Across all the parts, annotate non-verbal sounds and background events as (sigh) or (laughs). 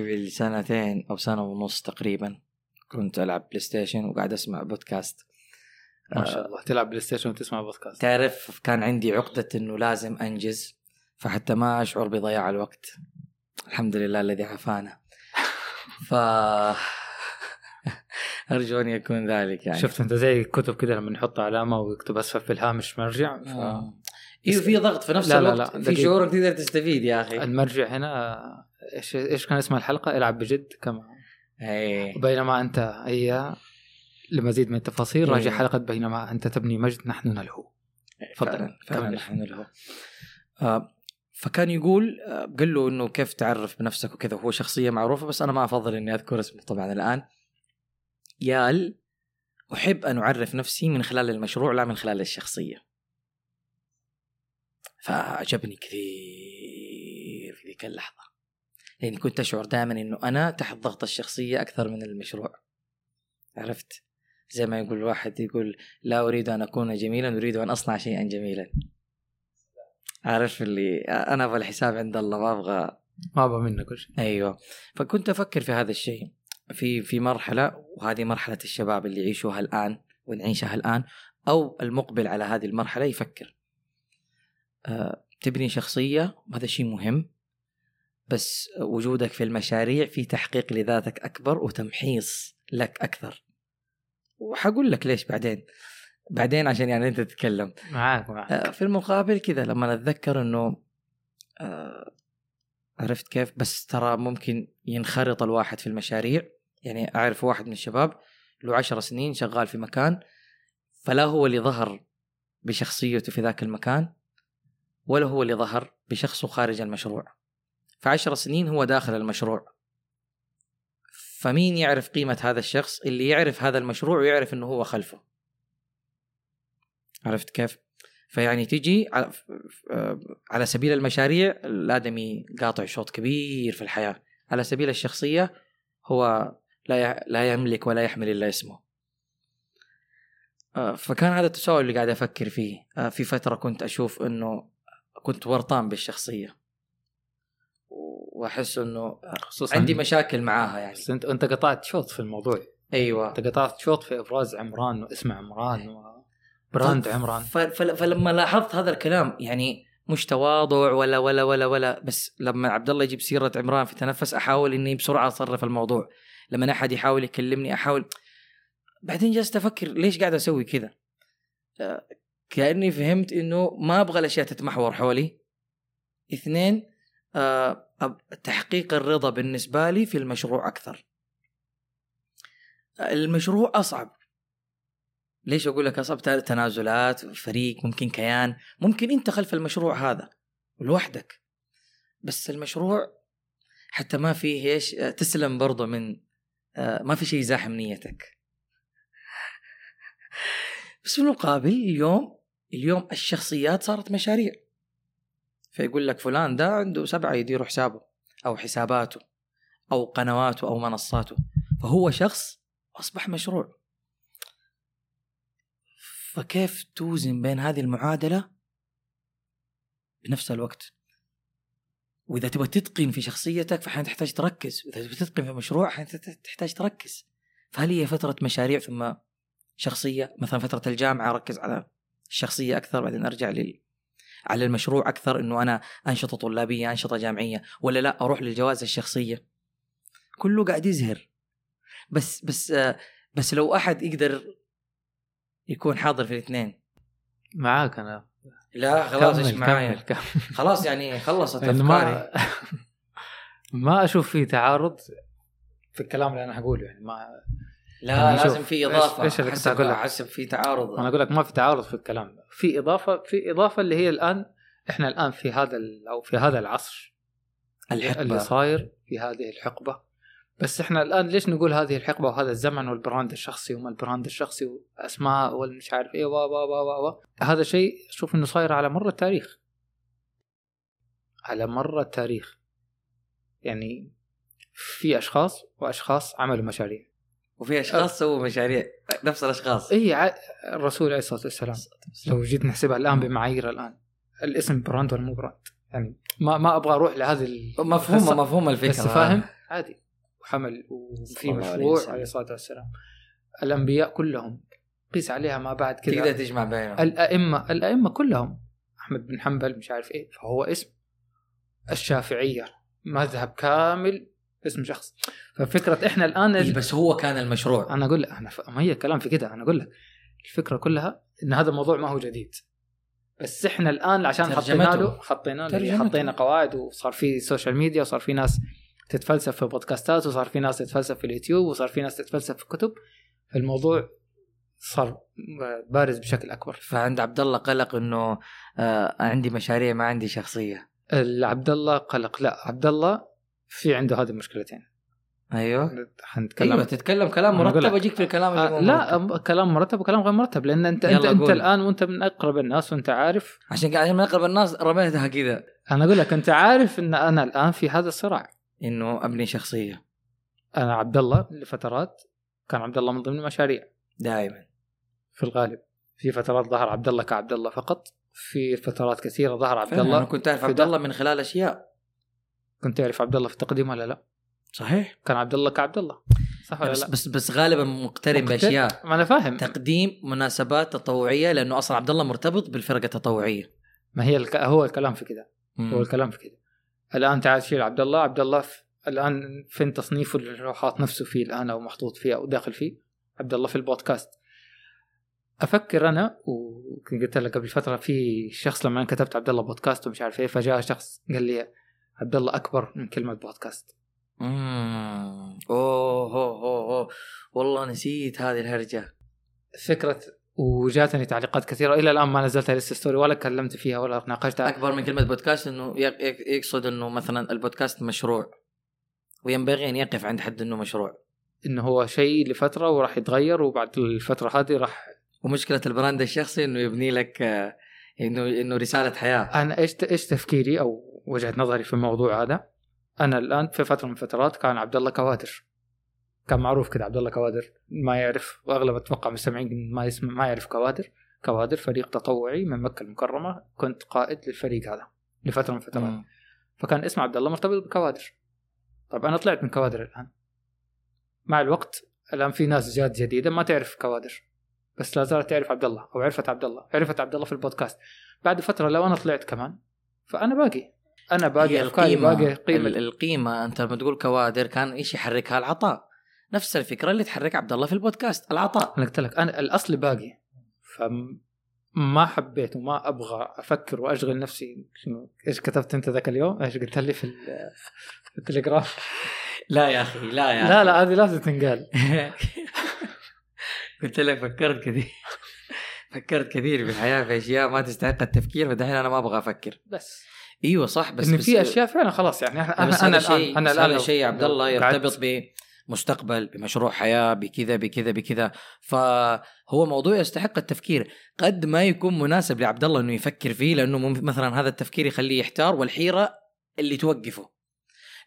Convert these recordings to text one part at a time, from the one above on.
قبل سنتين أو سنة ونص تقريبا. كنت ألعب PlayStation وقاعد أسمع بودكاست ما شاء الله. تلعب PlayStation وتسمع بودكاست تعرف كان عندي عقدة إنه لازم أنجز فحتى ما أشعر بضياع الوقت. الحمد لله الذي عافانا. ف (laughs) ارجو ان يكون ذلك يعني. شفت أنت زي الكتب كده لما نحط علامة ويكتب أسفل في الهامش مرجع ف... آه. أيوه في ضغط في نفس لا لا الوقت. لا، في دقيقة. شعور تقدر تستفيد يا أخي. المرجع هنا إيش إيش كان اسم الحلقة؟ العب بجد كما إيه. بينما أنت هي لمزيد من التفاصيل راجع إيه. حلقة بينما أنت تبني مجد نحن نلهو. تفضل. فعلا. نحن له آه فكان يقول آه قال له إنه كيف تعرف بنفسك وكذا. وهو شخصية معروفة بس أنا ما أفضل إني أذكر اسمه طبعا الآن. يال أحب أن أعرف نفسي من خلال المشروع لا من خلال الشخصية. فعجبني كثير في ذيك اللحظة. لأني كنت أشعر دائما إنه أنا تحت ضغط الشخصية أكثر من المشروع. عرفت؟ زي ما يقول الواحد يقول لا أريد أن أكون جميلا أريد أن أصنع شيئا جميلا. عارف اللي أنا أبغى الحساب عند الله ما أبغى. ما أبغى منك كل شيء. أيوه. فكنت أفكر في هذا الشيء. في في مرحلة وهذه مرحلة الشباب اللي يعيشوها الآن ونعيشها الآن أو المقبل على هذه المرحلة يفكر. آه، تبني شخصية وهذا شيء مهم. بس وجودك في المشاريع في تحقيق لذاتك أكبر وتمحيص لك أكثر. وحقول لك ليش بعدين؟ بعدين عشان يعني أنت تتكلم. معاك معاك. آه، في المقابل كذا لما اتذكر إنه آه، عرفت كيف؟ بس ترى ممكن ينخرط الواحد في المشاريع. يعني أعرف واحد من الشباب له عشر سنين شغال في مكان فلا هو اللي ظهر بشخصيته في ذاك المكان ولا هو اللي ظهر بشخصه خارج المشروع. فعشر سنين هو داخل المشروع. فمين يعرف قيمة هذا الشخص؟ اللي يعرف هذا المشروع ويعرف إنه هو خلفه. عرفت كيف؟ فيعني تجي ف- على سبيل المشاريع الآدمي قاطع شوط كبير في الحياة. على سبيل الشخصية هو لا لا يملك ولا يحمل إلا اسمه. آه، فكان هذا التساؤل اللي قاعد أفكر فيه. آه، في فترة كنت أشوف أنه كنت ورطان بالشخصية. وأحس أنه خصوصا عندي مشاكل معاها يعني. بس انت أنت قطعت شوط في الموضوع. أيوة. أنت قطعت شوط في إبراز عمران واسم عمران وبراند عمران. فلما لاحظت هذا الكلام يعني مش تواضع ولا ولا ولا ولا بس لما عبد الله يجيب سيرة عمران في تنفس أحاول إني بسرعة أصرف الموضوع. لما أحد يحاول يكلمني أحاول. بعدين جلست أفكر ليش قاعد أسوي كذا؟ آه، كأني فهمت إنه ما أبغى الأشياء تتمحور حولي. اثنين آه، أب- تحقيق الرضا بالنسبة لي في المشروع أكثر. المشروع أصعب. ليش أقول لك أصعب؟ تنازلات فريق ممكن كيان. ممكن أنت خلف المشروع هذا لوحدك. بس المشروع حتى ما فيه إيش؟ تسلم برضه من آه، ما في شيء يزاحم نيتك. بس في المقابل اليوم اليوم الشخصيات صارت مشاريع. فيقول لك فلان ده عنده سبعة يديروا حسابه أو حساباته أو قنواته أو منصاته. فهو شخص أصبح مشروع. فكيف توزن بين هذه المعادلة بنفس الوقت؟ وإذا تبغى تتقن في شخصيتك فأحيانا تحتاج تركز. وإذا تبغى تتقن في مشروع أحيانا تحتاج تركز. فهل هي فترة مشاريع ثم شخصية؟ مثلا فترة الجامعة أركز على الشخصية أكثر بعدين أرجع لل على المشروع أكثر إنه أنا أنشطة طلابية أنشطة جامعية ولا لا أروح للجوائز الشخصية. كله قاعد يزهر. بس بس آه، بس لو أحد يقدر يكون حاضر في الاثنين. معاك أنا. لا خلاص إيش معايا؟ كمل-. خلاص يعني خلصت افكاري ما (laughs) ما أشوف فيه تعارض في الكلام اللي أنا حقوله يعني ما لا لازم في إضافة إيش اللي كنت أقول لك؟ حسب في تعارض. أنا أقول لك ما في تعارض في الكلام. في إضافة في إضافة اللي هي الآن إحنا الآن في هذا أو في هذا العصر اللي الحقبه صاير في هذه الحقبة. بس إحنا الآن ليش نقول هذه الحقبة وهذا الزمن وال brand الشخصي وما ال brand الشخصي وأسماء والمش عارف إيه و و و و هذا شيء أشوف إنه صاير على مر التاريخ. على مر التاريخ. يعني في أشخاص وأشخاص عملوا مشاريع. وفي أشخاص سووا مشاريع نفس الأشخاص. اي ع- الرسول عليه الصلاة والسلام. لو جيت نحسبها الآن بمعايير الآن الاسم brand ولا مو brand؟ يعني ما ما أبغى أروح لهذه ال- مفهومة بس- مفهوم الفكرة. بس فاهم؟ عادي. وحمل وفي مشروع. عليه الصلاة والسلام. الأنبياء كلهم قيس عليها ما بعد تقدر كذا تجمع بينهم. الأئمة الأئمة كلهم أحمد بن حنبل مش عارف إيه فهو اسم. الشافعية مذهب كامل اسم شخص. ففكرة إحنا الآن إيه بس هو كان المشروع. أنا أقول لك أنا ف... ما هي الكلام في كده أنا أقول لك. الفكرة كلها إن هذا الموضوع ما هو جديد. بس إحنا الآن عشان حطينا. له حطينا له. حطينا قواعد وصار في social media وصار في ناس تتفلسف في بودكاستات وصار في ناس تتفلسف في اليوتيوب وصار في ناس تتفلسف في كتب. الموضوع صار بارز بشكل أكبر. فعند عبد الله قلق إنه آه عندي مشاريع ما عندي شخصية. عبد الله قلق. لا عبد الله في عنده هذه المشكلتين. أيوه. حنتكلم أيوه تتكلم كلام مرتب. أجيك في الكلام اللي آه لا مرتب. كلام مرتب وكلام غير مرتب لأن أنت أنت أنت. الآن وأنت من أقرب الناس وأنت عارف. عشان كذا من أقرب الناس رميتها كذا. أنا أقول لك أنت عارف إن أنا الآن في هذا الصراع. إنه أبني شخصية. أنا عبد الله لفترات كان عبد الله من ضمن المشاريع. دائما. في الغالب. في فترات ظهر عبد الله كعبد الله فقط. في فترات كثيرة ظهر عبد فعلا أنا الله كنت أعرف عبد. الله من خلال أشياء. كنت تعرف عبد الله في التقديم ولا لا؟ صحيح. كان عبد الله كعبد الله صح ولا بس لا؟ بس بس غالبا مقترن بأشياء. ما أنا فاهم. تقديم مناسبات تطوعية لأنه أصلا عبد الله مرتبط بالفرقة التطوعية. ما هي الك... هو الكلام في كذا هو. الكلام في كذا الآن تعال شيل عبد الله. عبد الله في... الآن فين تصنيفه اللي هو حاط نفسه فيه الآن أو محطوط فيه أو داخل فيه؟ عبد الله في البودكاست. أفكر أنا وكنت قلت لك قبل فترة في شخص لما أنا كتبت عبد الله بودكاست ومش عارف إيه فجاء شخص قال لي عبد الله أكبر من كلمة بودكاست مم. أوه هو هو هو. والله نسيت هذه الهرجة. فكرة وجاتني تعليقات كثيرة. إلى الآن ما نزلتها لسه story ولا كلمت فيها ولا ناقشتها. أكبر من كلمة بودكاست إنه يق- يق- يقصد إنه مثلا البودكاست مشروع. وينبغي أن يقف عند حد إنه مشروع. إنه هو شيء لفترة وراح يتغير وبعد الفترة هذه راح ومشكلة ال brand الشخصي إنه يبني لك آه، إنه إنه رسالة حياة. أنا إيش إيش تفكيري أو وجهة نظري في الموضوع هذا أنا الآن في فترة من الفترات كان عبد الله كوادر. كان معروف كذا عبد الله كوادر ما يعرف واغلب أتوقع مستمعين ما يسمع ما يعرف كوادر. كوادر فريق تطوعي من مكة المكرمة كنت قائد للفريق هذا لفترة من الفترات. مم. فكان اسم عبد الله مرتبط بكوادر. طب أنا طلعت من كوادر الآن. مع الوقت الآن في ناس جات جديدة ما تعرف كوادر بس لا زالت تعرف عبد الله أو عرفت عبد الله عرفت عبد الله في البودكاست. بعد فترة لو أنا طلعت كمان فأنا باقي. أنا باقي أفكاري باقي قيمة. القيمة أنت لما تقول كوادر كان إيش يحركها العطاء. نفس الفكرة اللي تحرك عبد الله في البودكاست العطاء. أنا قلت لك أنا الأصل باقي. فما حبيت وما أبغى أفكر وأشغل نفسي. شنو؟ إيش كتبت أنت ذاك اليوم؟ إيش قلت لي في في التليجرام؟ لا يا أخي لا يا لا لا هذه لازم تنقال (laughs) قلت لك فكرت كثير. (laughs) فكرت كثير في الحياة في أشياء ما تستحق التفكير فدحين أنا ما أبغى أفكر. بس. إيوه صح بس إن في أشياء فعلا خلاص يعني إحنا بس أنا الان شيء أنا الآن شيء يا عبد الله يرتبط بمستقبل بمشروع حياة بكذا بكذا بكذا. فهو موضوع يستحق التفكير. قد ما يكون مناسب لعبد الله إنه يفكر فيه لأنه مثلا هذا التفكير يخليه يحتار والحيرة اللي توقفه.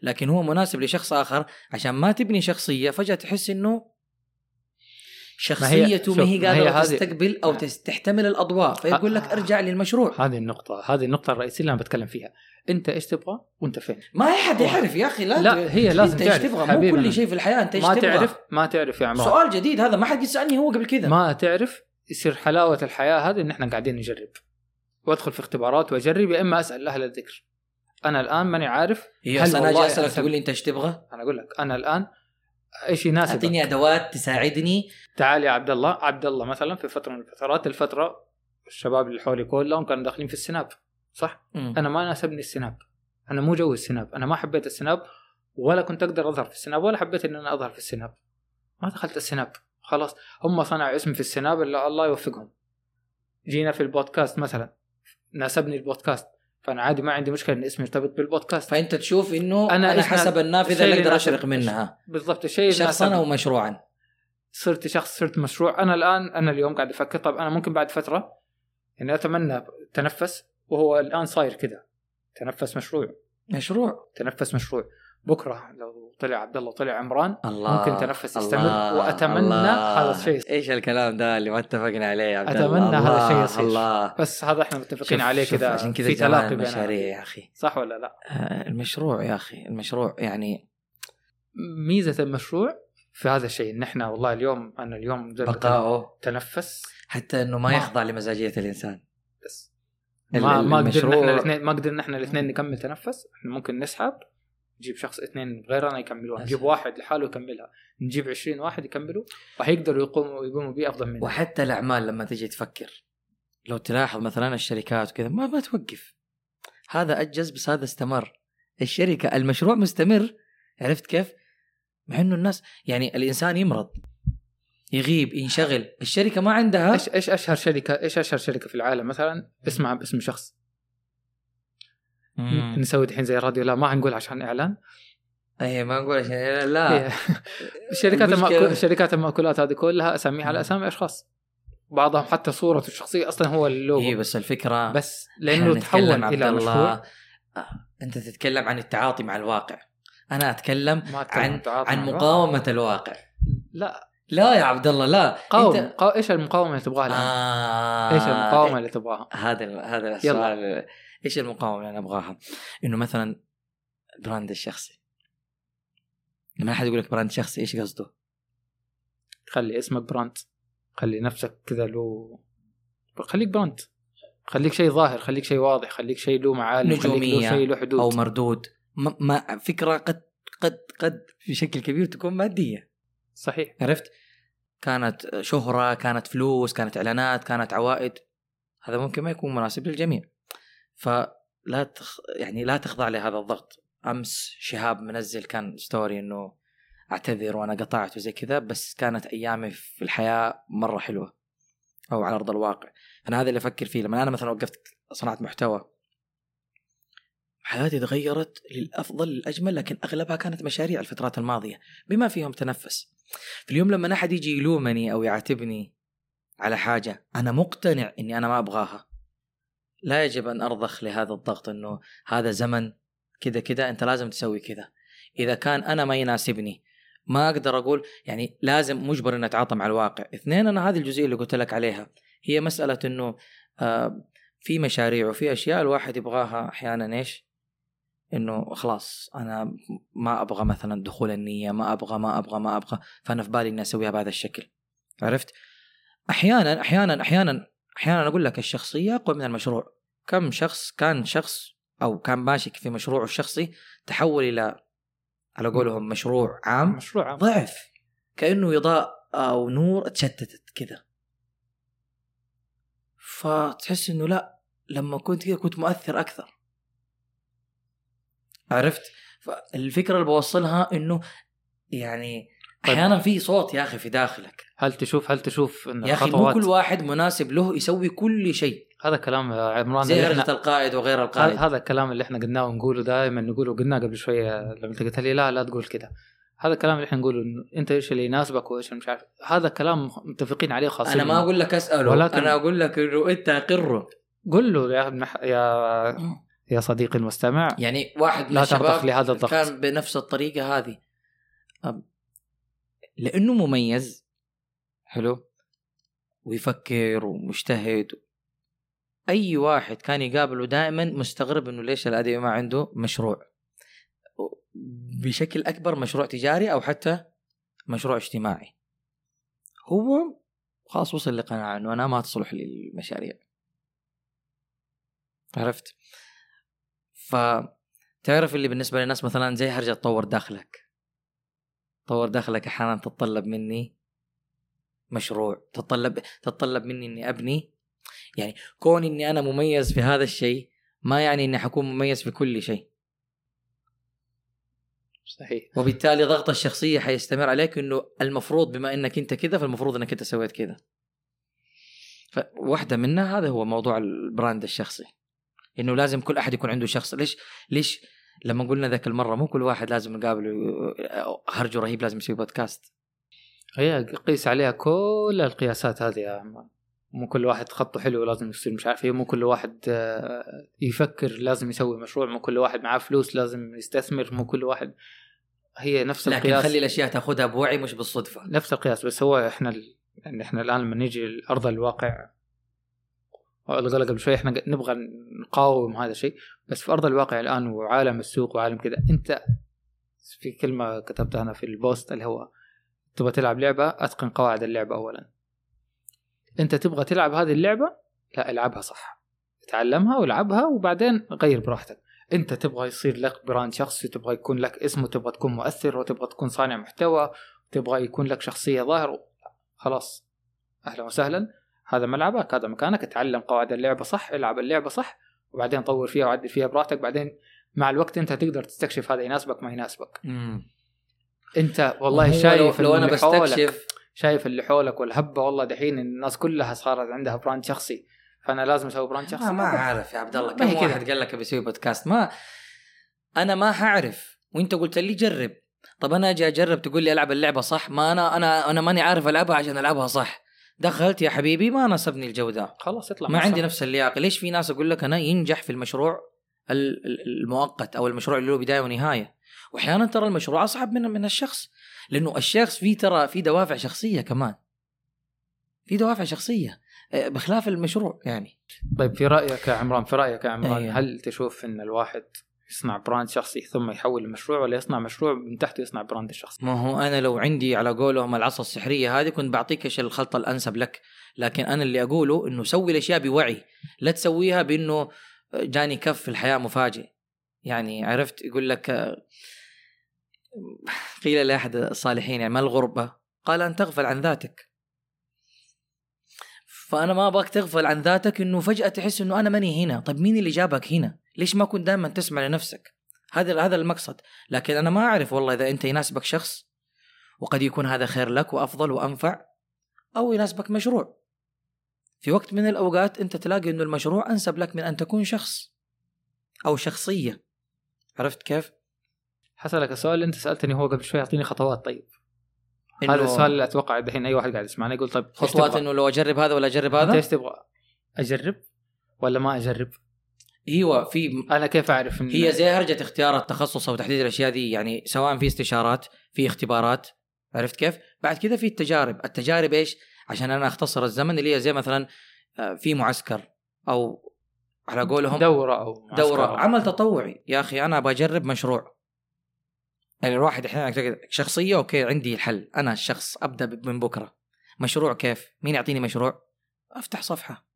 لكن هو مناسب لشخص آخر عشان ما تبني شخصية فجأة تحس إنه شخصيته ما هي ما هي قادرة هذه- تستقبل أو آه. تحتمل الأضواء فيقول لك آه. ارجع للمشروع. هذه النقطة هذه النقطة الرئيسية اللي أنا بتكلم فيها. أنت إيش تبغى وأنت فين؟ ما أي حد يعرف يا أخي لا لا هي لازم أنت إيش تعرف تبغى؟ مو كل. شيء في الحياة أنت إيش ما تبغى؟ تعرف ما تعرف يا عمران. سؤال جديد هذا ما حد يسألني هو قبل كذا. ما تعرف يصير حلاوة الحياة هذه إن إحنا قاعدين نجرب. وأدخل في اختبارات وأجرب يا إما أسأل أهل الذكر. أنا الآن ماني عارف هي هل أنا أجي أسألك تقول لي أنت إيش تبغى؟ أنا أقول لك أنا الآن إيش يناسبك أعطيني أدوات تساعدني. تعال يا عبد الله. عبد الله مثلا في فترة من الفترات الفترة الشباب اللي حولي كلهم كانوا داخلين في ال Snap صح؟ أنا أنا ما ناسبني ال Snap. أنا مو جو ال Snap. أنا ما حبيت ال Snap ولا كنت أقدر أظهر في ال Snap ولا حبيت إن أنا أظهر في ال Snap. ما دخلت السناب. خلاص. هم صنعوا اسم في السناب اللي الله يوفقهم. جينا في البودكاست مثلا. ناسبني البودكاست. فأنا عادي ما عندي مشكلة ان أسمي يرتبط بالبودكاست. فأنت تشوف إنه أنا, أنا حسب نا- النافذه اللي أقدر أشرق منها. بالضبط الشيء شخصا. أو مشروعا. صرت شخص صرت مشروع. أنا الآن أنا اليوم قاعد أفكر. طب أنا ممكن بعد فترة يعني أتمنى تنفس وهو الآن صاير كذا تنفس مشروع. مشروع. تنفس مشروع. بكرة لو طلع عبد الله طلع عمران. الله ممكن تنفس يستمر. الله، وأتمنى الله. هذا الشيء. إيش الكلام ده اللي ما اتفقنا عليه يا عبد الله؟ هذا الشيء يصير. الله. بس هذا إحنا متفقين شوف- عليه كذا عشان كذا في تلاقي المشاريع يا أخي. صح ولا لا؟ آه، المشروع يا أخي المشروع يعني ميزة المشروع في هذا الشيء إن إحنا والله اليوم أنا اليوم بقائه. تنفس. حتى إنه ما ما- يخضع لمزاجية الإنسان. بس. ما ما قدرنا إحنا الاثنين ما قدرنا إحنا الاثنين نكمل تنفس إحنا ممكن نسحب. نجيب شخص اثنين غيرنا يكملوها نجيب واحد لحاله يكملها. نجيب 20 واحد يكملوا وحيقدروا يقوموا يقوموا بيه أفضل مننا وحتى الأعمال لما تجي تفكر لو تلاحظ مثلا الشركات وكذا ما ما توقف. هذا أجز بس هذا استمر. الشركة المشروع مستمر. عرفت كيف؟ مع إنه الناس يعني الإنسان يمرض يغيب ينشغل. الشركة ما عندها. إيش إيش أشهر شركه إيش أشهر شركة في العالم؟ مثلا اسمها باسم شخص. مم. نسوي الحين زي الراديو لا ما حنقول عشان إعلان. اي ما نقول عشان لا. إيه. (laughs) شركات المشكلة- المأكول شركات المأكولات هذه كلها أساميها على أسامي أشخاص. بعضهم حتى صورته الشخصية أصلا هو اللوجو. اي بس الفكرة بس لأنه تحول عبد إلى الله. مشروع. آه، أنت تتكلم عن التعاطي مع الواقع. أنا أتكلم عن عن مع الواقع. مقاومة الواقع. لا. لا يا عبد الله لا. قاوم. انت قاو... إيش المقاومة اللي تبغاها الآن؟ آه إيش المقاومة اللي تبغاها؟ هذا هذا السؤال. إيش المقاومة اللي أنا أبغاها؟ إنه مثلا brand الشخصي. لما احد يقول لك brand شخصي إيش قصده؟ خلي اسمك brand. خلي نفسك كذا له. خليك brand. خليك شيء ظاهر خليك شيء واضح خليك شيء له معالم نجومية له شيء له حدود. أو مردود. ما, ما فكرة قد قد قد بشكل كبير تكون مادية. صحيح. عرفت؟ كانت شهرة، كانت فلوس، كانت إعلانات، كانت عوائد. هذا ممكن ما يكون مناسب للجميع. فلا تخ... يعني لا تخضع لهذا الضغط. أمس شهاب منزل كان ستوري إنه أعتذر وأنا قطعت وزي كذا بس كانت أيامي في الحياة مرة حلوة أو على أرض الواقع. أنا هذا اللي أفكر فيه لما أنا مثلا وقفت صناعة محتوى حياتي تغيرت للأفضل للأجمل لكن أغلبها كانت مشاريع الفترات الماضية بما فيهم تنفس. في اليوم لما أحد يجي يلومني أو يعاتبني على حاجة أنا مقتنع إني أنا ما أبغاها لا يجب أن أرضخ لهذا الضغط إنه هذا زمن كذا كذا أنت لازم تسوي كذا. إذا كان أنا ما يناسبني ما أقدر أقول يعني لازم مجبر إني أتعاطى مع الواقع. اثنين أنا هذه الجزئية اللي قلت لك عليها هي مسألة إنه آه في مشاريع وفي أشياء الواحد يبغاها أحيانا إيش؟ إنه خلاص أنا ما أبغى مثلا دخول النية ما أبغى ما أبغى ما أبغى فأنا في بالي إني أسويها بهذا الشكل. عرفت؟ أحيانا أحيانا أحيانا أحيانا أقول لك الشخصية أقوى من المشروع. كم شخص كان شخص أو كان ماشي في مشروعه الشخصي تحول إلى على قولهم مشروع عام؟ مشروع عام. ضعف. كأنه اضاءه أو نور تشتتت كذا فتحس إنه لا لما كنت كذا كنت مؤثر أكثر. عرفت؟ فالفكرة اللي بوصلها إنه يعني طيب. أحيانا في صوت يا أخي في داخلك. هل تشوف هل تشوف إن يا أخي مو كل واحد مناسب له يسوي كل شيء. هذا كلام يا عمران زي هرجة القائد وغير القائد. هذا الكلام اللي إحنا قلناه ونقوله دائما نقوله قلناه قبل شوية لما أنت قلت لي لا لا تقول كذا هذا الكلام اللي إحنا نقوله إنه أنت إيش اللي يناسبك وإيش مش عارف هذا كلام متفقين عليه خاصين. أنا ما أقول لك أسأله ولكن- أنا أقول لك إنه أنت أقره. قل له يا يا (clears throat) يا صديقي المستمع. يعني واحد من الشباب لهذا الضغط. كان بنفس الطريقة هذه. لأنه مميز حلو ويفكر ومجتهد أي واحد كان يقابله دائما مستغرب إنه ليش الادمي ما عنده مشروع. بشكل أكبر مشروع تجاري أو حتى مشروع اجتماعي. هو خلاص وصل لقناعة إنه أنا ما تصلح للمشاريع عرفت؟ فتعرف اللي بالنسبة للناس مثلا زي هرجة تطور داخلك. طور داخلك أحيانا تتطلب مني مشروع. تتطلب تتطلب مني إني أبني يعني كون إني أنا مميز في هذا الشيء ما يعني إني حكون مميز في كل شيء. صحيح. وبالتالي ضغط الشخصية حيستمر عليك إنه المفروض بما إنك أنت كذا فالمفروض إنك أنت سويت كذا. فواحدة منها هذا هو موضوع ال brand الشخصي. إنه لازم كل أحد يكون عنده شخص. ليش؟ ليش؟ لما قلنا ذاك المرة مو كل واحد لازم نقابله هرجه رهيب لازم يسوي بودكاست. هي قيس عليها كل القياسات هذه يا عمران مو كل واحد خطه حلو لازم يصير مش عارف إيه مو كل واحد آه، يفكر لازم يسوي مشروع مو كل واحد معاه فلوس لازم يستثمر مو كل واحد. هي نفس لكن القياس. خلي الأشياء تأخذها بوعي مش بالصدفة. نفس القياس بس هو إحنا ال... يعني إحنا الآن لما نيجي لأرض الواقع قال قبل شوي إحنا نبغى نقاوم هذا الشيء بس في أرض الواقع الآن وعالم السوق وعالم كذا أنت في كلمة كتبتها أنا في ال post اللي هو تبغى تلعب لعبة أتقن قواعد اللعبة اولا. انت تبغى تلعب هذه اللعبة؟ لا العبها صح. تعلمها والعبها وبعدين غير براحتك. انت تبغى يصير لك brand شخصي تبغى يكون لك اسم وتبغى تكون مؤثر وتبغى تكون صانع محتوى تبغى يكون لك شخصية ظاهر خلاص. أهلا وسهلا. هذا ملعبك هذا مكانك. اتعلم قواعد اللعبة صح العب اللعبة صح وبعدين طور فيها وعدل فيها براحتك. بعدين مع الوقت انت تقدر تستكشف هذا يناسبك ما يناسبك. انت والله شايف لو, لو أنا بستكشف شايف اللي حولك والهبة والله دحين الناس كلها صارت عندها brand شخصي. فأنا لازم أسوي brand شخصي. ما, ما عارف يا عبد الله ما كم. واحد قال لك بسوي بودكاست ما أنا ما حعرف وأنت قلت لي جرب. طب أنا أجي أجرب تقول لي ألعب اللعبة صح؟ ما أنا أنا أنا ماني عارف ألعبها عشان ألعبها صح. دخلت يا حبيبي ما ناسبني الجو ده خلاص اطلع. ما عندي. نفس اللياقة. ليش في ناس أقول لك أنا ينجح في المشروع ال- ال- المؤقت أو المشروع اللي له بداية ونهاية؟ وأحيانا ترى المشروع أصعب من من الشخص. لأنه الشخص فيه ترى في دوافع شخصية كمان. في دوافع شخصية آه، بخلاف المشروع يعني. طيب في رأيك يا عمران في رأيك يا عمران أيوه. هل تشوف إن الواحد يصنع brand شخصي ثم يحول لمشروع ولا يصنع مشروع من تحته يصنع brand الشخصي ما هو أنا لو عندي على قولهم العصا السحرية هذه كنت بعطيك إيش الخلطة الأنسب لك. لكن أنا اللي أقوله إنه سوي الأشياء بوعي. لا تسويها بإنه جاني كف في الحياة مفاجئ يعني عرفت؟ يقول لك آه، قيل لأحد الصالحين يعني ما الغربة؟ قال أن تغفل عن ذاتك. فأنا ما أبغاك تغفل عن ذاتك إنه فجأة تحس إنه أنا ماني هنا. طيب مين اللي جابك هنا؟ ليش ما كنت دائما تسمع لنفسك؟ هذا هذا المقصد. لكن أنا ما أعرف والله إذا أنت يناسبك شخص وقد يكون هذا خير لك وأفضل وأنفع أو يناسبك مشروع. في وقت من الأوقات أنت تلاقي إنه المشروع أنسب لك من أن تكون شخص أو شخصية. عرفت كيف؟ حسألك السؤال اللي أنت سألتني هو قبل شوي أعطيني خطوات طيب إنه هذا السؤال اللي أتوقع دحين أي واحد قاعد يسمعنا يقول طيب خطوات؟ إنه لو أجرب هذا ولا أجرب أنت هذا إيش تبغى؟ أجرب ولا ما أجرب؟ إيوه في أنا كيف أعرف إن هي زي هرجة اختيار التخصص أو تحديد الأشياء دي يعني سواء في استشارات في اختبارات عرفت كيف؟ بعد كذا في التجارب، التجارب إيش؟ عشان أنا أختصر الزمن اللي هي زي مثلا آه، في معسكر أو على قولهم دورة أو معسكر. عمل تطوعي يا أخي أنا أبغى اجرب مشروع يعني الواحد أحيانا شخصية أوكي عندي الحل. أنا الشخص أبدأ من بكرة. مشروع كيف؟ مين يعطيني مشروع؟ أفتح صفحة.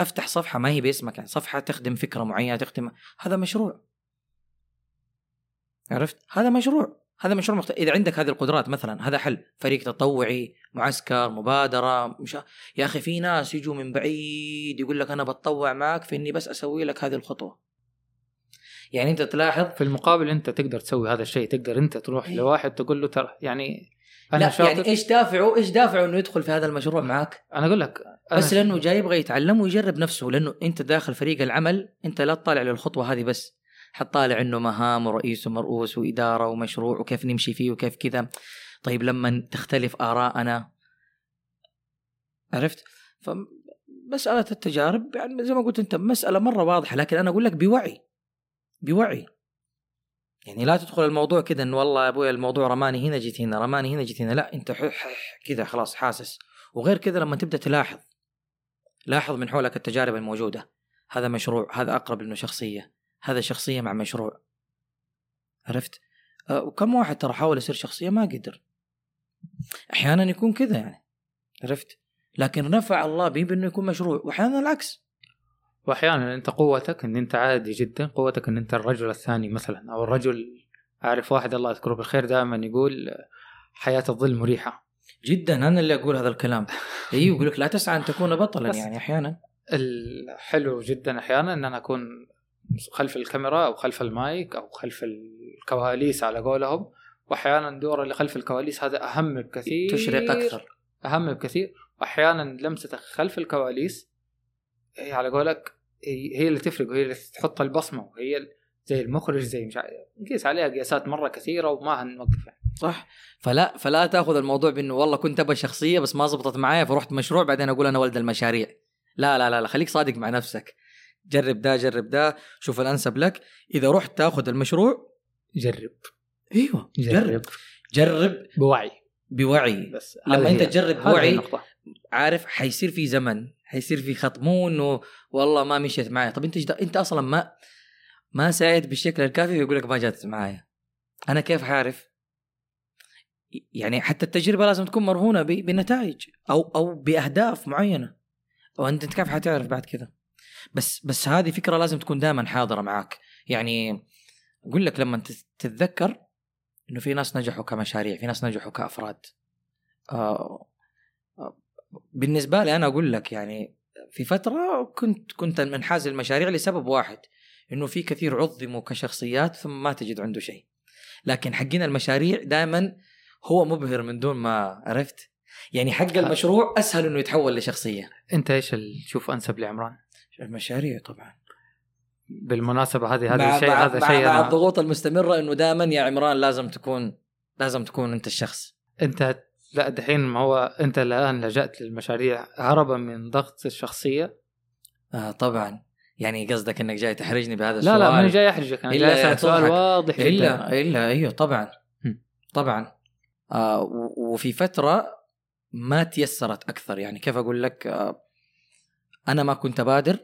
أفتح صفحة ما هي باسمك يعني صفحة تخدم فكرة معينة تخدم هذا مشروع. عرفت؟ هذا مشروع. هذا مشروع مخت... إذا عندك هذه القدرات مثلا هذا حل. فريق تطوعي معسكر مبادرة مش... يا أخي في ناس يجوا من بعيد يقول لك أنا بتطوع معك في إني بس أسوي لك هذه الخطوة. يعني انت تلاحظ في المقابل انت تقدر تسوي هذا الشيء تقدر انت تروح إيه. لواحد تقول له ترى يعني أنا لا شاطر. يعني إيش دافعه إيش دافعه إنه يدخل في هذا المشروع معك أنا أقول لك أنا بس لأنه جاي يبغى يتعلم ويجرب نفسه لأنه أنت داخل فريق العمل أنت لا تطالع للخطوة هذه بس. حتطالع إنه مهام ورئيس ومرؤوس وإدارة ومشروع وكيف نمشي فيه وكيف كذا. طيب لما تختلف ارائنا عرفت؟ فمسألة التجارب يعني زي ما قلت أنت مسألة مرة واضحة لكن أنا أقول لك بوعي. بوعي. يعني لا تدخل الموضوع كذا إنه والله يا أبوي الموضوع رماني هنا جيت هنا رماني هنا جيت هنا لا أنت كذا خلاص حاسس. وغير كذا لما تبدأ تلاحظ لاحظ من حولك التجارب الموجودة. هذا مشروع هذا أقرب انه شخصية هذا شخصية مع مشروع. عرفت؟ أه، وكم واحد ترى حاول يصير شخصية ما قدر. أحيانا يكون كذا يعني. عرفت؟ لكن نفع الله به بأنه يكون مشروع. واحيانا العكس. وأحيانا أنت قوتك إن أنت عادي جدا قوتك إن أنت الرجل الثاني مثلا أو الرجل أعرف واحد الله يذكره بالخير دائما يقول حياة الظل مريحة. جدا أنا اللي أقول هذا الكلام. (laughs) أيوه يقول لك لا تسعى أن تكون بطلا. يعني أحيانا. الحلو جدا أحيانا إن أنا أكون خلف الكاميرا أو خلف المايك أو خلف الكواليس على قولهم. واحيانا دور اللي خلف الكواليس هذا أهم بكثير. تشرق أكثر. أهم بكثير. واحيانا لمستك خلف الكواليس هي على قولك هي اللي تفرق وهي اللي تحط البصمة وهي زي المخرج زي مش نقيس عليها قياسات مرة كثيرة وما هنوقفها صح. فلا فلا تأخذ الموضوع بأنه والله كنت أبغى شخصية بس ما زبطت معايا فرحت مشروع بعدين أقول أنا ولد المشاريع. لا لا لا, لا خليك صادق مع نفسك. جرب ده جرب ده شوف الأنسب لك. إذا رحت تأخذ المشروع جرب. أيوه جرب. جرب. جرب بوعي. بوعي. بس لما أنت تجرب بوعي. عارف حيصير في زمن حيصير في خط. مو إنه والله ما مشيت معايا. طب أنت جد... أنت أصلا ما ما ساعد بالشكل الكافي ويقول لك ما جات معايا. أنا كيف حعرف؟ يعني حتى التجربة لازم تكون مرهونة ب- بنتائج أو أو بأهداف معينة. وأنت كيف حتعرف بعد كذا؟ بس بس هذه فكرة لازم تكون دائما حاضرة معك يعني أقول لك لما تت- تتذكر إنه في ناس نجحوا كمشاريع في ناس نجحوا كأفراد. آه، بالنسبة لي أنا أقول لك يعني في فترة كنت كنت منحاز المشاريع لسبب واحد إنه في كثير عظموا كشخصيات ثم ما تجد عنده شيء. لكن حقين المشاريع دائما هو مبهر من دون ما عرفت. يعني حق المشروع أسهل إنه يتحول لشخصية. أنت إيش تشوف أنسب لعمران؟ المشاريع طبعا. بالمناسبة هذه هذا الشيء مع- هذا شيء مع الضغوط المستمرة إنه دائما يا عمران لازم تكون لازم تكون أنت الشخص. أنت لا دحين ما هو أنت الآن لجأت للمشاريع هربا من ضغط الشخصية؟ آه طبعا. يعني قصدك إنك جاي تحرجني بهذا لا السؤال؟ لا ماني جاي أحرجك أنا جاي اسالك سؤال. واضح جدا. إلا الا أيوه طبعا. طبعا. آه وفي فترة ما تيسرت أكثر. يعني كيف أقول لك؟ آه أنا ما كنت بادر.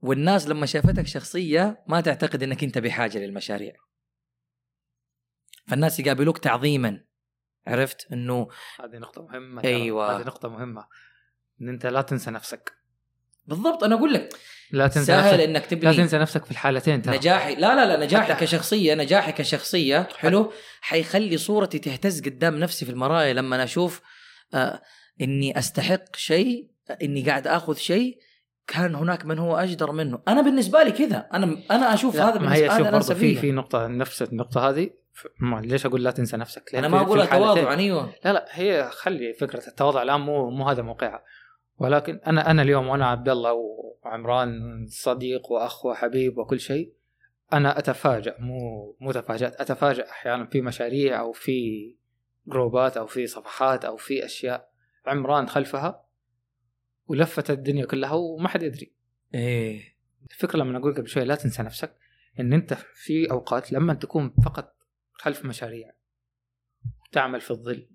والناس لما شافتك شخصية ما تعتقد إنك أنت بحاجة للمشاريع. فالناس يقابلوك تعظيما. عرفت؟ إنه هذه نقطة مهمة ترى. أيوة. هذه نقطة مهمة. إن أنت لا تنسى نفسك. بالضبط أنا أقول لك لا تنسى سهل نفسك. إنك لا تبني تنسى نفسك في الحالتين ترى. نجاحي لا لا لا نجاحي حتى- كشخصية نجاحي كشخصية حلو؟ حيخلي صورتي تهتز قدام نفسي في المرايه لما أنا أشوف آه إني أستحق شيء إني قاعد آخذ شيء كان هناك من هو أجدر منه. أنا بالنسبة لي كذا. أنا أنا أشوف لا، هذا ما هي بالنسبة شوف برضه في. في نقطة نفس النقطة هذه. ليش أقول لا تنسى نفسك؟ أنا ما الحالتين- تواضعا أيوه. لا لا هي خلي فكرة التواضع الآن مو مو هذا موقعها. ولكن أنا أنا اليوم وأنا عبد الله وعمران صديق وأخ وحبيب وكل شيء أنا أتفاجأ مو مو تفاجأت أتفاجأ أحيانا في مشاريع أو في جروبات أو في صفحات أو في أشياء عمران خلفها ولفت الدنيا كلها وما حد يدري. إيه. الفكرة لما أقول قبل شوي لا تنسى نفسك إن أنت في أوقات لما تكون فقط خلف مشاريع تعمل في الظل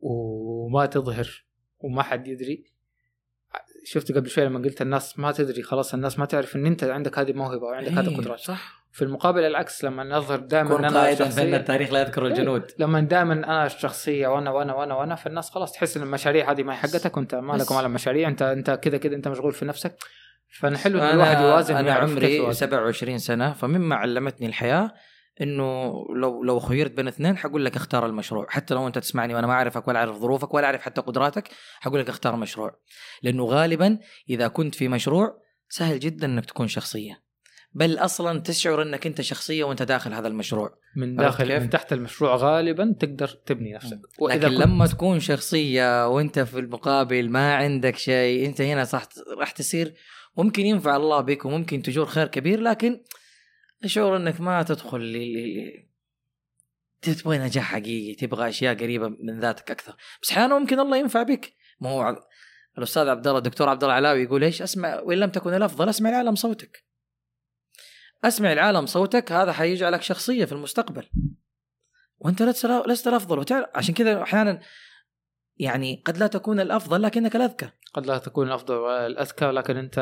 وما تظهر وما حد يدري. شفت قبل شوي لما قلت الناس ما تدري خلاص الناس ما تعرف إن أنت عندك هذه موهبه وعندك هذه إيه، قدرات صح. في المقابل العكس لما نظهر دائما أنا شخصية التاريخ لا يذكر الجنود. لما دائما أنا الشخصية وأنا وأنا وأنا وأنا فالناس خلاص تحس إن المشاريع هذه ما هي حقتك وأنت ما بس- لك ولا مشاريع انت أنت كذا كذا أنت مشغول في نفسك. فنحلو إن الواحد يوازن أنا كيف عمري يوازن. 27 سنة فمما علمتني الحياة إنه لو لو خيرت بين اثنين حقول لك اختار المشروع. حتى لو أنت تسمعني وأنا ما أعرفك ولا أعرف ظروفك ولا أعرف حتى قدراتك حقول لك اختار مشروع. لأنه غالبا إذا كنت في مشروع سهل جدا إنك تكون شخصية. بل أصلا تشعر إنك أنت شخصية وأنت داخل هذا المشروع. من داخل كيف؟ من تحت المشروع غالبا تقدر تبني نفسك. لكن كنت- لما تكون شخصية وأنت في المقابل ما عندك شيء أنت هنا صح راح تصير ممكن ينفع الله بك وممكن تجور خير كبير لكن شعور إنك ما تدخل تبغى نجاح حقيقي تبغى أشياء قريبة من ذاتك أكثر. بس أحيانا ممكن الله ينفع بك. ما هو الأستاذ عبد الله الدكتور عبد الله العلاوي يقول إيش؟ أسمع وإن لم تكن الأفضل أسمع العالم صوتك. أسمع العالم صوتك هذا حيجعلك شخصية في المستقبل. وأنت لست الأفضل. وتعرف عشان كذا أحيانا يعني قد لا تكون الأفضل لكنك الأذكى. قد لا تكون الأفضل ولا الاذكى لكن أنت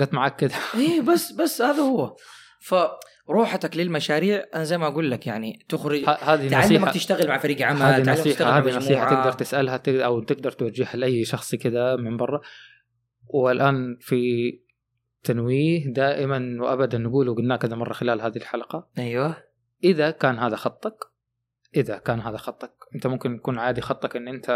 قد معك كده. (laughs) إيه بس بس هذا هو. فروحتك للمشاريع أنا زي ما أقول لك يعني تخرج. هذه تعلمك نصيحه تشتغل مع فريق عمل هذه نصيحه هذه نصيحة. تقدر تسألها تقدر أو تقدر توجهها لأي شخص كذا من برا. والآن في تنويه دائما وابدا نقوله وقلناه كذا مرة خلال هذه الحلقة. أيوه. إذا كان هذا خطك إذا كان هذا خطك انت ممكن يكون عادي خطك ان انت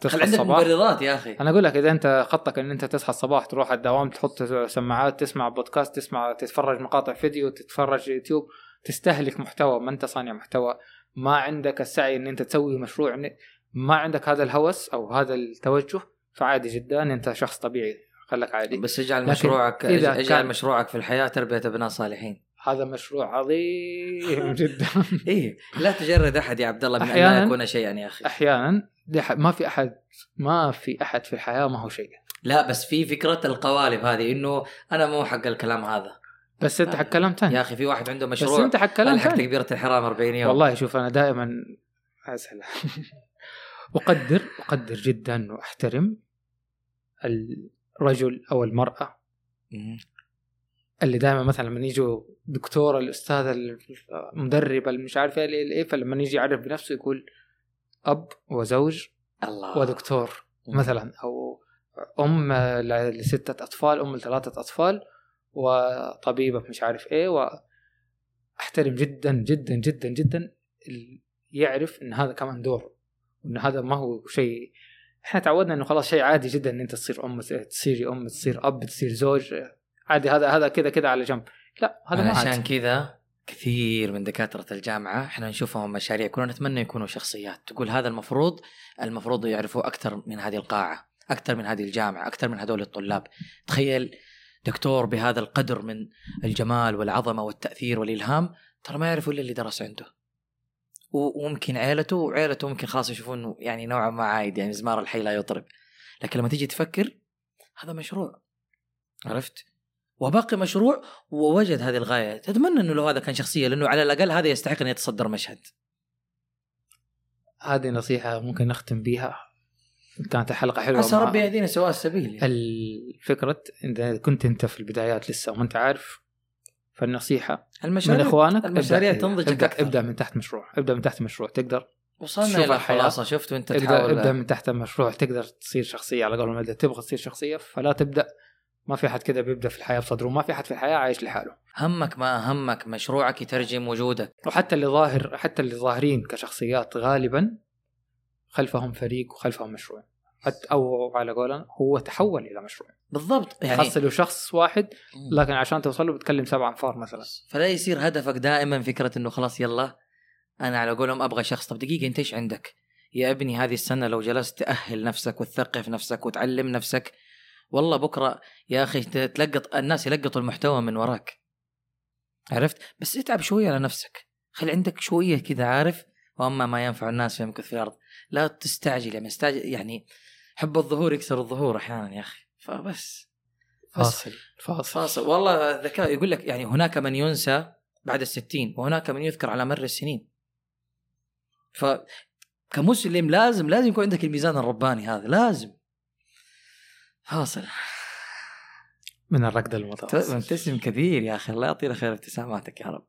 تصحى عندك الصباح؟ مبررات يا أخي؟ أنا أقول لك إذا أنت خطك إن أنت تصحى الصباح تروح الدوام تحط سماعات تسمع بودكاست تسمع تتفرج مقاطع فيديو تتفرج يوتيوب تستهلك محتوى ما أنت صانع محتوى. ما عندك السعي إن أنت تسوي مشروع ما عندك هذا الهوس أو هذا التوجه فعادي جدا أنت شخص طبيعي خلك عادي. بس اجعل مشروعك اجعل كان- مشروعك في الحياة تربية أبناء صالحين. هذا مشروع عظيم (laughs) جدا. إيه لا تجرد أحد يا عبد الله من أن لا يكون شيئا يا أخي. أحيانا ما في أحد ما في أحد في الحياة ما هو شيء. لا بس في فكرة القوالب هذه إنه أنا مو حق الكلام هذا. بس أنت حق كلام ثاني يا أخي في واحد عنده بس مشروع أنت حق كلام ثاني تكبيرة الحرام 40 يوم. والله شوف أنا دائما اسهل (laughs) أقدر أقدر جدا وأحترم الرجل أو المرأة. اللي دائما مثلا لما يجوا دكتور الأستاذ المدرب مش عارف إيه إيه فلما يجي يعرف بنفسه يقول أب وزوج الله. ودكتور مثلا أو أم لستة أطفال أم لثلاثة أطفال وطبيبة مش عارف إيه وأحترم جدا جدا جدا جدا يعرف إن هذا كمان دور وإن هذا ما هو شيء. إحنا تعودنا إنه خلاص شيء عادي جدا إن أنت تصير أم تصيري أم تصير أب تصير زوج. عادي هذا هذا كذا كذا على جنب. لا هذا ما عشان كذا كثير من دكاترة الجامعة إحنا نشوفهم مشاريع كلنا نتمنى يكونوا شخصيات. تقول هذا المفروض المفروض يعرفوا أكثر من هذه القاعة أكثر من هذه الجامعة أكثر من هذول الطلاب. تخيل دكتور بهذا القدر من الجمال والعظمة والتأثير والإلهام ترى ما يعرفوا إلا اللي درس عنده. وممكن عيلته وعيلته ممكن خلاص يشوفون يعني نوعا ما عايد يعني مزمار الحي لا يطرب. لكن لما تيجي تفكر هذا مشروع. عرفت؟ وباقي مشروع ووجد هذه الغاية. تتمنى إنه لو هذا كان شخصية لأنه على الأقل هذا يستحق ان يتصدر مشهد. هذه نصيحة ممكن نختم بها كانت الحلقة حلوة عسى ربي يهدينا سواء السبيل يعني. الفكرة إذا كنت أنت في البدايات لسه وما أنت عارف فالنصيحة المشاريع من إخوانك المشاريع تنضج ابدأ, ابدأ, ابدأ من تحت مشروع ابدأ من تحت مشروع تقدر وصلنا إلى خلاصة. شفت وأنت تحاول. ابدأ من تحت المشروع تقدر تصير شخصية على قولهم اذا تبغى تصير شخصية فلا تبدأ ما في حد كذا بيبدأ في الحياة بصدره ما في حد في الحياة عايش لحاله. همك ما همك مشروعك يترجم وجودك. وحتى اللي ظاهر حتى اللي ظاهرين كشخصيات غالبا خلفهم فريق وخلفهم مشروع. أو على قولنا هو تحول إلى مشروع. بالضبط يعني خاصة لو شخص واحد لكن عشان توصل له بتكلم سبع أنفار مثلا. فلا يصير هدفك دائما فكرة إنه خلاص يلا أنا على قولهم أبغى شخص. طب دقيقة أنت إيش عندك؟ يا ابني هذه السنة لو جلست تأهل نفسك وتثقف نفسك وتعلم نفسك والله بكرة يا أخي تلقط الناس يلقطوا المحتوى من وراك. عرفت؟ بس اتعب شوية على نفسك. خلي عندك شوية كذا عارف. وأما ما ينفع الناس فيمكث في الأرض لا تستعجل يعني استعجل يعني حب الظهور يكسر الظهور أحيانا يا أخي. فبس. فاصل. فاصل. فاصل. والله الذكاء يقول لك يعني هناك من ينسى بعد الستين وهناك من يذكر على مر السنين. ف كمسلم لازم لازم يكون عندك الميزان الرباني هذا لازم. فاصل من الركض المتواصل. مبتسم كثير يا أخي الله يعطينا خير ابتساماتك يا رب.